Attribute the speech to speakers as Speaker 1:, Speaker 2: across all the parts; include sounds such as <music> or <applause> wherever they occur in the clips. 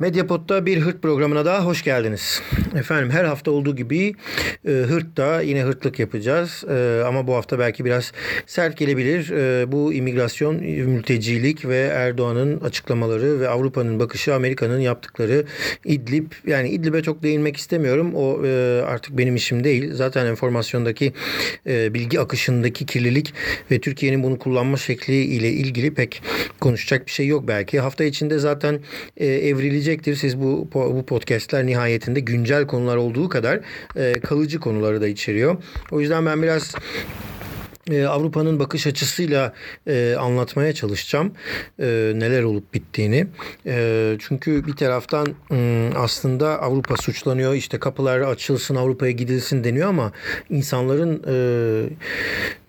Speaker 1: Medyapod'da bir hırt programına daha hoş geldiniz. Efendim her hafta olduğu gibi e, hırtta yine hırtlık yapacağız. E, ama bu hafta belki biraz sert gelebilir. E, bu imigrasyon, mültecilik ve Erdoğan'ın açıklamaları ve Avrupa'nın bakışı, Amerika'nın yaptıkları İdlib. Yani İdlib'e çok değinmek istemiyorum. O e, artık benim işim değil. Zaten enformasyondaki e, bilgi akışındaki kirlilik ve Türkiye'nin bunu kullanma şekli ile ilgili pek konuşacak bir şey yok belki. Hafta içinde zaten e, evrilecek gelecektir. Siz bu bu podcastler nihayetinde güncel konular olduğu kadar e, kalıcı konuları da içeriyor. O yüzden ben biraz e, Avrupa'nın bakış açısıyla e, anlatmaya çalışacağım e, neler olup bittiğini. E, çünkü bir taraftan e, aslında Avrupa suçlanıyor işte kapılar açılsın Avrupa'ya gidilsin deniyor ama insanların e,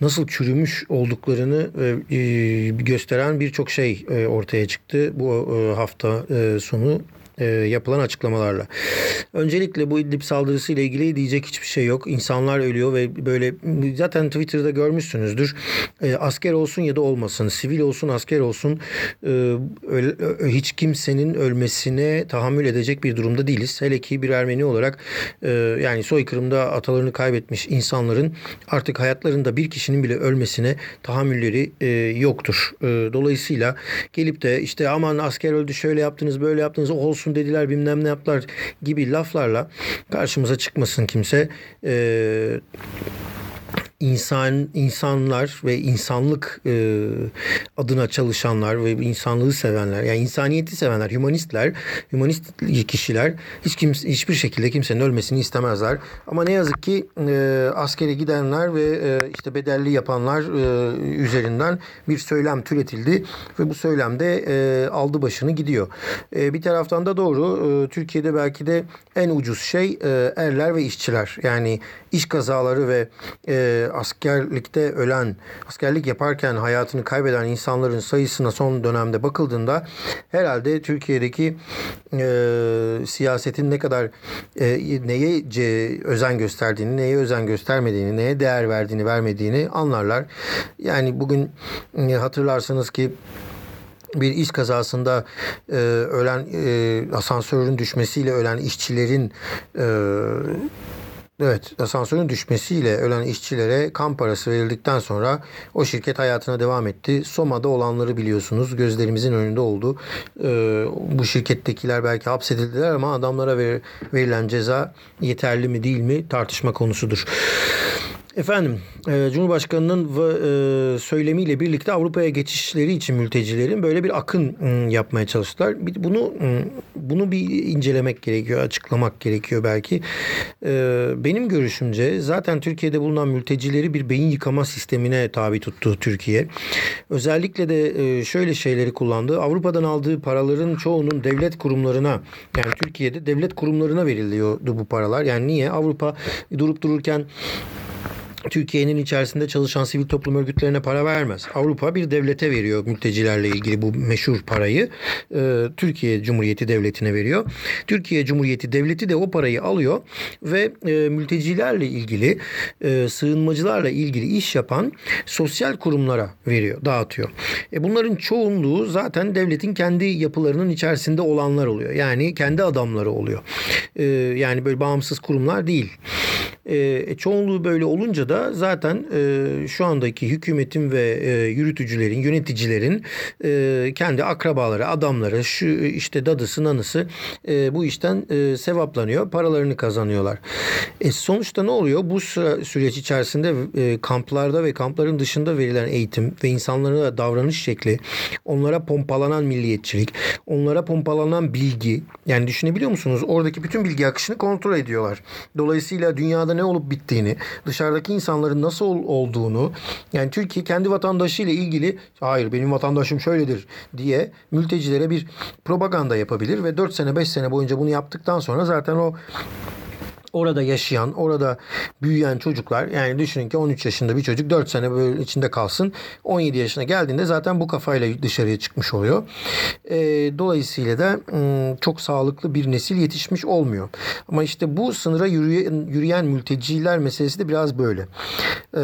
Speaker 1: nasıl çürümüş olduklarını e, gösteren birçok şey e, ortaya çıktı bu e, hafta e, sonu e, yapılan açıklamalarla. Öncelikle bu İdlib saldırısı ile ilgili diyecek hiçbir şey yok. İnsanlar ölüyor ve böyle zaten Twitter'da görmüşsünüzdür. E, asker olsun ya da olmasın, sivil olsun, asker olsun e, öl, hiç kimsenin ölmesine tahammül edecek bir durumda değiliz. Hele ki bir Ermeni olarak e, yani soykırımda atalarını kaybetmiş insanların artık hayatlarında bir kişinin bile ölmesine tahammülleri e, yoktur. E, dolayısıyla gelip de işte aman asker öldü şöyle yaptınız böyle yaptınız olsun olsun dediler bilmem ne yaptılar gibi laflarla karşımıza çıkmasın kimse. Ee, insan insanlar ve insanlık e, adına çalışanlar ve insanlığı sevenler yani insaniyeti sevenler humanistler humanist kişiler hiç kimse hiçbir şekilde kimsenin ölmesini istemezler ama ne yazık ki e, askere gidenler ve e, işte bedelli yapanlar e, üzerinden bir söylem türetildi ve bu söylemde e, aldı başını gidiyor. E, bir taraftan da doğru e, Türkiye'de belki de en ucuz şey e, erler ve işçiler yani iş kazaları ve e, askerlikte ölen, askerlik yaparken hayatını kaybeden insanların sayısına son dönemde bakıldığında herhalde Türkiye'deki e, siyasetin ne kadar e, neye ce, özen gösterdiğini, neye özen göstermediğini, neye değer verdiğini, vermediğini anlarlar. Yani bugün e, hatırlarsanız ki bir iş kazasında e, ölen e, asansörün düşmesiyle ölen işçilerin e, Evet, asansörün düşmesiyle ölen işçilere kan parası verildikten sonra o şirket hayatına devam etti. Soma'da olanları biliyorsunuz. Gözlerimizin önünde oldu. Ee, bu şirkettekiler belki hapsedildiler ama adamlara ver, verilen ceza yeterli mi değil mi tartışma konusudur. Efendim, e, Cumhurbaşkanı'nın e, söylemiyle birlikte Avrupa'ya geçişleri için mültecilerin böyle bir akın ıı, yapmaya çalıştılar. Bunu ıı, bunu bir incelemek gerekiyor, açıklamak gerekiyor belki. E, benim görüşümce zaten Türkiye'de bulunan mültecileri bir beyin yıkama sistemine tabi tuttu Türkiye. Özellikle de şöyle şeyleri kullandı. Avrupa'dan aldığı paraların çoğunun devlet kurumlarına yani Türkiye'de devlet kurumlarına veriliyordu bu paralar. Yani niye? Avrupa durup dururken Türkiye'nin içerisinde çalışan sivil toplum örgütlerine para vermez. Avrupa bir devlete veriyor mültecilerle ilgili bu meşhur parayı. E, Türkiye Cumhuriyeti Devleti'ne veriyor. Türkiye Cumhuriyeti Devleti de o parayı alıyor ve e, mültecilerle ilgili, e, sığınmacılarla ilgili iş yapan sosyal kurumlara veriyor, dağıtıyor. E, bunların çoğunluğu zaten devletin kendi yapılarının içerisinde olanlar oluyor. Yani kendi adamları oluyor. Yani böyle bağımsız kurumlar değil. E, çoğunluğu böyle olunca da zaten e, şu andaki hükümetin ve e, yürütücülerin, yöneticilerin e, kendi akrabaları, adamları, şu işte dadısı, nanısı e, bu işten e, sevaplanıyor, paralarını kazanıyorlar. E, sonuçta ne oluyor? Bu süre, süreç içerisinde e, kamplarda ve kampların dışında verilen eğitim ve insanlara davranış şekli, onlara pompalanan milliyetçilik, onlara pompalanan bilgi, yani düşünebiliyor musunuz? Oradaki bütün bilgi akışını kontrol ediyorlar. Dolayısıyla dünyada ne olup bittiğini, dışarıdaki insanların nasıl olduğunu, yani Türkiye kendi vatandaşı ile ilgili hayır benim vatandaşım şöyledir diye mültecilere bir propaganda yapabilir ve 4 sene 5 sene boyunca bunu yaptıktan sonra zaten o orada yaşayan, orada büyüyen çocuklar yani düşünün ki 13 yaşında bir çocuk 4 sene böyle içinde kalsın. 17 yaşına geldiğinde zaten bu kafayla dışarıya çıkmış oluyor. E, dolayısıyla da m, çok sağlıklı bir nesil yetişmiş olmuyor. Ama işte bu sınıra yürüyen, yürüyen mülteciler meselesi de biraz böyle. E,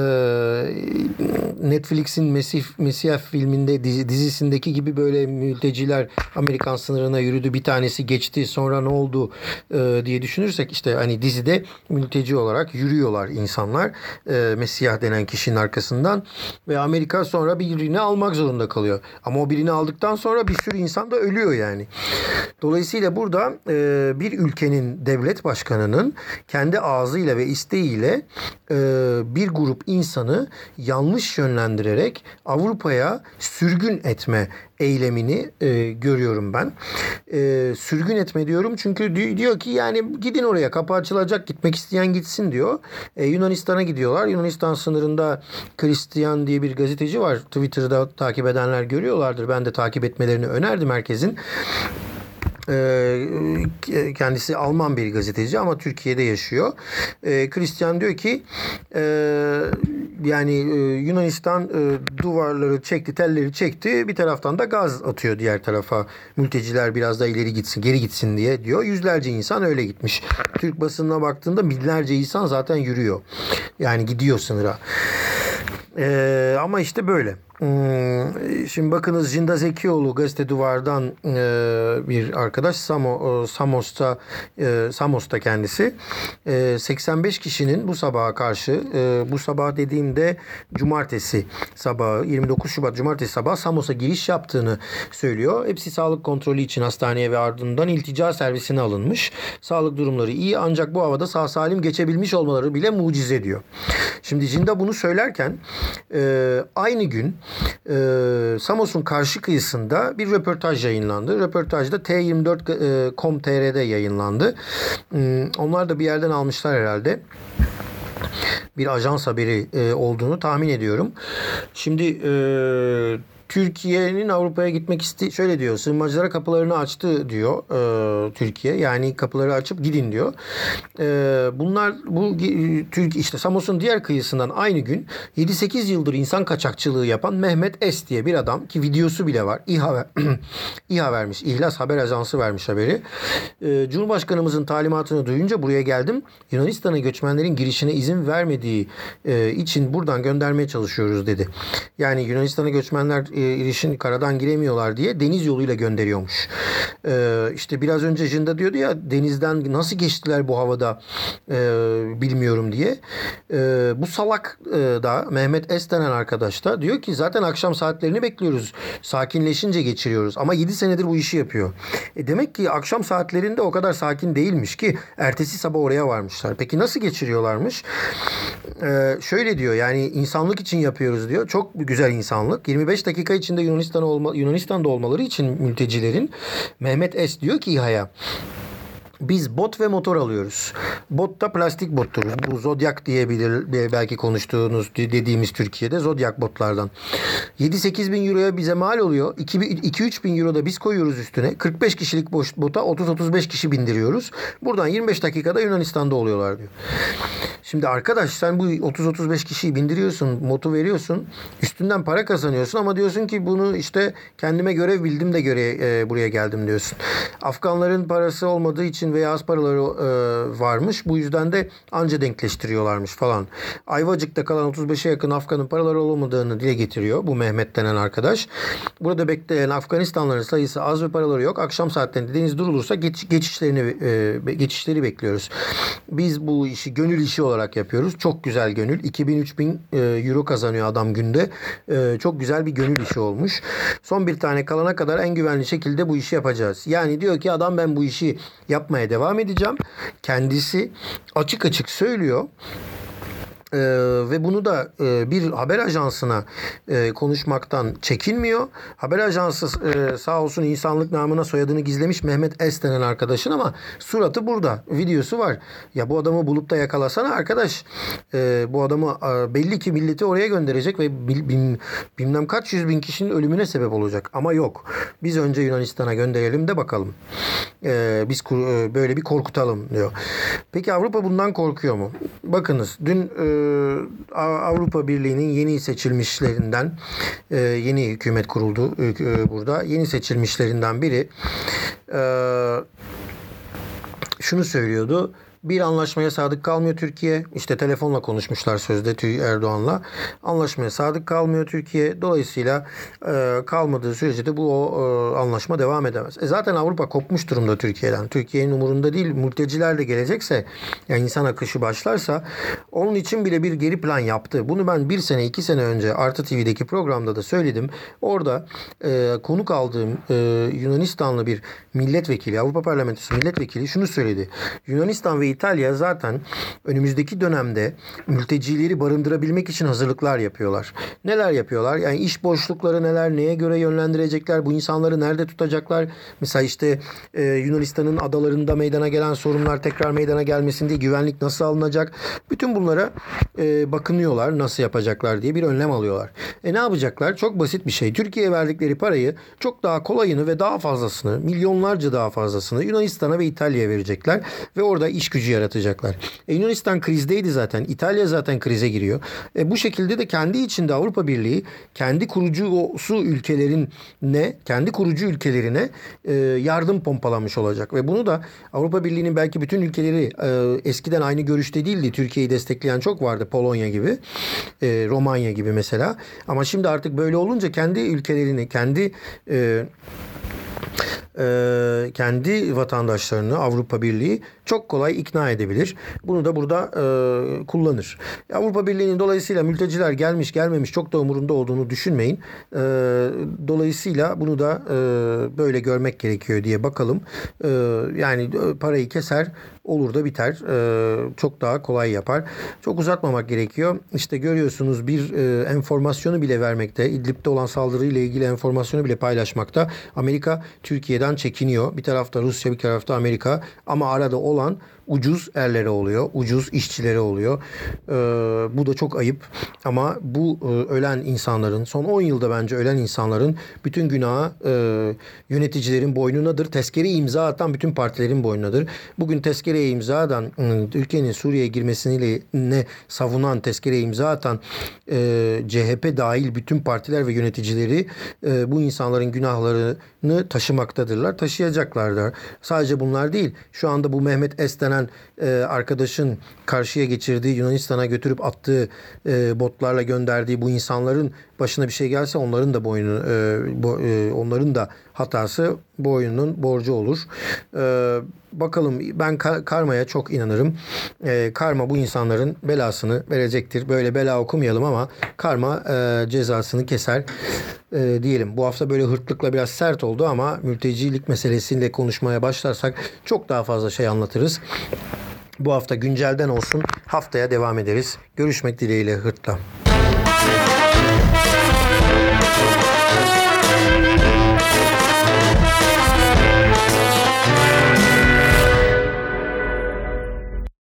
Speaker 1: Netflix'in Mesih, Mesih filminde dizi, dizisindeki gibi böyle mülteciler Amerikan sınırına yürüdü bir tanesi geçti sonra ne oldu e, diye düşünürsek işte hani dizide mülteci olarak yürüyorlar insanlar e, Mesih denen kişinin arkasından ve Amerika sonra birini almak zorunda kalıyor. Ama o birini aldıktan sonra bir sürü insan da ölüyor yani. Dolayısıyla burada e, bir ülkenin devlet başkanının kendi ağzıyla ve isteğiyle e, bir grup insanı yanlış yönlendirerek Avrupa'ya sürgün etme eylemini e, görüyorum ben. E, sürgün etme diyorum çünkü diyor ki yani gidin oraya kapı açılacak gitmek isteyen gitsin diyor. E, Yunanistan'a gidiyorlar. Yunanistan sınırında Christian diye bir gazeteci var. Twitter'da takip edenler görüyorlardır. Ben de takip etmelerini önerdim herkesin. E, kendisi Alman bir gazeteci ama Türkiye'de yaşıyor. E, Christian diyor ki e, yani Yunanistan duvarları çekti, telleri çekti. Bir taraftan da gaz atıyor diğer tarafa. Mülteciler biraz da ileri gitsin, geri gitsin diye diyor. Yüzlerce insan öyle gitmiş. Türk basınına baktığında binlerce insan zaten yürüyor. Yani gidiyor sınıra. Ee, ama işte böyle. Hmm, şimdi bakınız Jinda Zekioğlu gazete duvardan e, bir arkadaş Samo, e, Samos'ta e, Samos'ta kendisi 85 kişinin bu sabaha karşı bu sabah dediğimde cumartesi sabahı 29 Şubat cumartesi sabahı Samos'a giriş yaptığını söylüyor. Hepsi sağlık kontrolü için hastaneye ve ardından iltica servisine alınmış. Sağlık durumları iyi ancak bu havada sağ salim geçebilmiş olmaları bile mucize diyor. Şimdi Jinda bunu söylerken aynı gün e, Samos'un karşı kıyısında bir röportaj yayınlandı. Röportajda T24.com.tr'de yayınlandı. E, onlar da bir yerden almışlar herhalde bir ajans haberi e, olduğunu tahmin ediyorum. Şimdi e, Türkiye'nin Avrupa'ya gitmek iste şöyle diyor. Sığınmacılara kapılarını açtı diyor e, Türkiye. Yani kapıları açıp gidin diyor. E, bunlar bu Türk işte Samos'un diğer kıyısından aynı gün 7-8 yıldır insan kaçakçılığı yapan Mehmet Es diye bir adam ki videosu bile var. İHA <clears throat> İHA vermiş. İhlas Haber Ajansı vermiş haberi. E, Cumhurbaşkanımızın talimatını duyunca buraya geldim. Yunanistan'a göçmenlerin girişine izin vermediği e, için buradan göndermeye çalışıyoruz dedi. Yani Yunanistan'a göçmenler e, ilişin karadan giremiyorlar diye deniz yoluyla gönderiyormuş. E, işte biraz önce Jinda diyordu ya denizden nasıl geçtiler bu havada e, bilmiyorum diye. E, bu salak e, da Mehmet Es denen arkadaş da diyor ki zaten akşam saatlerini bekliyoruz. Sakinleşince geçiriyoruz. Ama 7 senedir bu işi yapıyor. E demek ki akşam saatlerinde o kadar sakin değilmiş ki ertesi sabah oraya varmışlar. Peki nasıl geçiriyorlarmış? E, şöyle diyor yani insanlık için yapıyoruz diyor. Çok güzel insanlık. 25 dakika içinde Yunanistan olma, Yunanistan'da olmaları için mültecilerin Mehmet Es diyor ki İHA'ya biz bot ve motor alıyoruz. Bot da plastik bottur. Bu Zodiac diyebilir belki konuştuğunuz dediğimiz Türkiye'de Zodiac botlardan. 7-8 bin euroya bize mal oluyor. 2-3 bin euro da biz koyuyoruz üstüne. 45 kişilik bota 30-35 kişi bindiriyoruz. Buradan 25 dakikada Yunanistan'da oluyorlar diyor. Şimdi arkadaş sen bu 30-35 kişiyi bindiriyorsun, motu veriyorsun. Üstünden para kazanıyorsun ama diyorsun ki bunu işte kendime görev bildim de göre e, buraya geldim diyorsun. Afganların parası olmadığı için veya az paraları e, varmış. Bu yüzden de anca denkleştiriyorlarmış falan. Ayvacık'ta kalan 35'e yakın Afganın paraları olmadığını dile getiriyor bu Mehmet denen arkadaş. Burada bekleyen Afganistanlıların sayısı az ve paraları yok. Akşam saatlerinde deniz durulursa geç, geçişlerini e, geçişleri bekliyoruz. Biz bu işi gönül işi olarak yapıyoruz. Çok güzel gönül. 2000-3000 e, euro kazanıyor adam günde. E, çok güzel bir gönül işi olmuş. Son bir tane kalana kadar en güvenli şekilde bu işi yapacağız. Yani diyor ki adam ben bu işi yapmaya devam edeceğim. Kendisi açık açık söylüyor. Ee, ve bunu da e, bir haber ajansına e, konuşmaktan çekinmiyor. Haber ajansı e, sağ olsun insanlık namına soyadını gizlemiş Mehmet S denen arkadaşın ama suratı burada. Videosu var. Ya bu adamı bulup da yakalasana arkadaş. E, bu adamı e, belli ki milleti oraya gönderecek ve bil, bin, bilmem kaç yüz bin kişinin ölümüne sebep olacak. Ama yok. Biz önce Yunanistan'a gönderelim de bakalım. E, biz e, böyle bir korkutalım diyor. Peki Avrupa bundan korkuyor mu? Bakınız dün e, Avrupa Birliği'nin yeni seçilmişlerinden e, yeni hükümet kuruldu e, burada. Yeni seçilmişlerinden biri e, şunu söylüyordu bir anlaşmaya sadık kalmıyor Türkiye. İşte telefonla konuşmuşlar sözde Erdoğan'la. Anlaşmaya sadık kalmıyor Türkiye. Dolayısıyla e, kalmadığı sürece de bu o, e, anlaşma devam edemez. E zaten Avrupa kopmuş durumda Türkiye'den. Türkiye'nin umurunda değil. Mülteciler de gelecekse yani insan akışı başlarsa onun için bile bir geri plan yaptı. Bunu ben bir sene iki sene önce Artı TV'deki programda da söyledim. Orada e, konuk aldığım e, Yunanistanlı bir milletvekili, Avrupa Parlamentosu milletvekili şunu söyledi. Yunanistan ve İtalya zaten önümüzdeki dönemde mültecileri barındırabilmek için hazırlıklar yapıyorlar. Neler yapıyorlar? Yani iş boşlukları neler, neye göre yönlendirecekler, bu insanları nerede tutacaklar? Mesela işte e, Yunanistan'ın adalarında meydana gelen sorunlar tekrar meydana gelmesin diye güvenlik nasıl alınacak? Bütün bunlara e, bakınıyorlar nasıl yapacaklar diye bir önlem alıyorlar. E ne yapacaklar? Çok basit bir şey. Türkiye'ye verdikleri parayı çok daha kolayını ve daha fazlasını, milyonlarca daha fazlasını Yunanistan'a ve İtalya'ya verecekler ve orada iş gücü yaratacaklar. E, Yunanistan krizdeydi zaten. İtalya zaten krize giriyor. E, bu şekilde de kendi içinde Avrupa Birliği kendi kurucusu ülkelerin ne kendi kurucu ülkelerine e, yardım pompalamış olacak ve bunu da Avrupa Birliği'nin belki bütün ülkeleri e, eskiden aynı görüşte değildi. Türkiye'yi destekleyen çok vardı. Polonya gibi, e, Romanya gibi mesela. Ama şimdi artık böyle olunca kendi ülkelerini, kendi e, e, kendi vatandaşlarını Avrupa Birliği çok kolay ikna edebilir. Bunu da burada e, kullanır. Avrupa Birliği'nin dolayısıyla mülteciler gelmiş gelmemiş çok da umurunda olduğunu düşünmeyin. E, dolayısıyla bunu da e, böyle görmek gerekiyor diye bakalım. E, yani e, parayı keser olur da biter. E, çok daha kolay yapar. Çok uzatmamak gerekiyor. İşte görüyorsunuz bir e, enformasyonu bile vermekte. İdlib'de olan saldırıyla ilgili enformasyonu bile paylaşmakta. Amerika Türkiye'den çekiniyor. Bir tarafta Rusya bir tarafta Amerika ama arada olan olan ucuz erlere oluyor. Ucuz işçilere oluyor. Ee, bu da çok ayıp. Ama bu e, ölen insanların son 10 yılda bence ölen insanların bütün günahı e, yöneticilerin boynunadır. Tezkere imza atan bütün partilerin boynunadır. Bugün tezkereye imza atan ıı, ülkenin Suriye'ye girmesini ne savunan tezkereye imza atan e, CHP dahil bütün partiler ve yöneticileri e, bu insanların günahlarını taşımaktadırlar. Taşıyacaklardır. Sadece bunlar değil. Şu anda bu Mehmet Es denen e, arkadaşın karşıya geçirdiği Yunanistan'a götürüp attığı e, botlarla gönderdiği bu insanların başına bir şey gelse onların da boynu e, bo, e, onların da hatası boynunun borcu olur. E, bakalım ben karmaya çok inanırım. E, karma bu insanların belasını verecektir. Böyle bela okumayalım ama karma e, cezasını keser e, diyelim. Bu hafta böyle hırtlıkla biraz sert oldu ama mültecilik meselesiyle konuşmaya başlarsak çok daha fazla şey anlatırız. Bu hafta güncelden olsun. Haftaya devam ederiz. Görüşmek dileğiyle hırtla.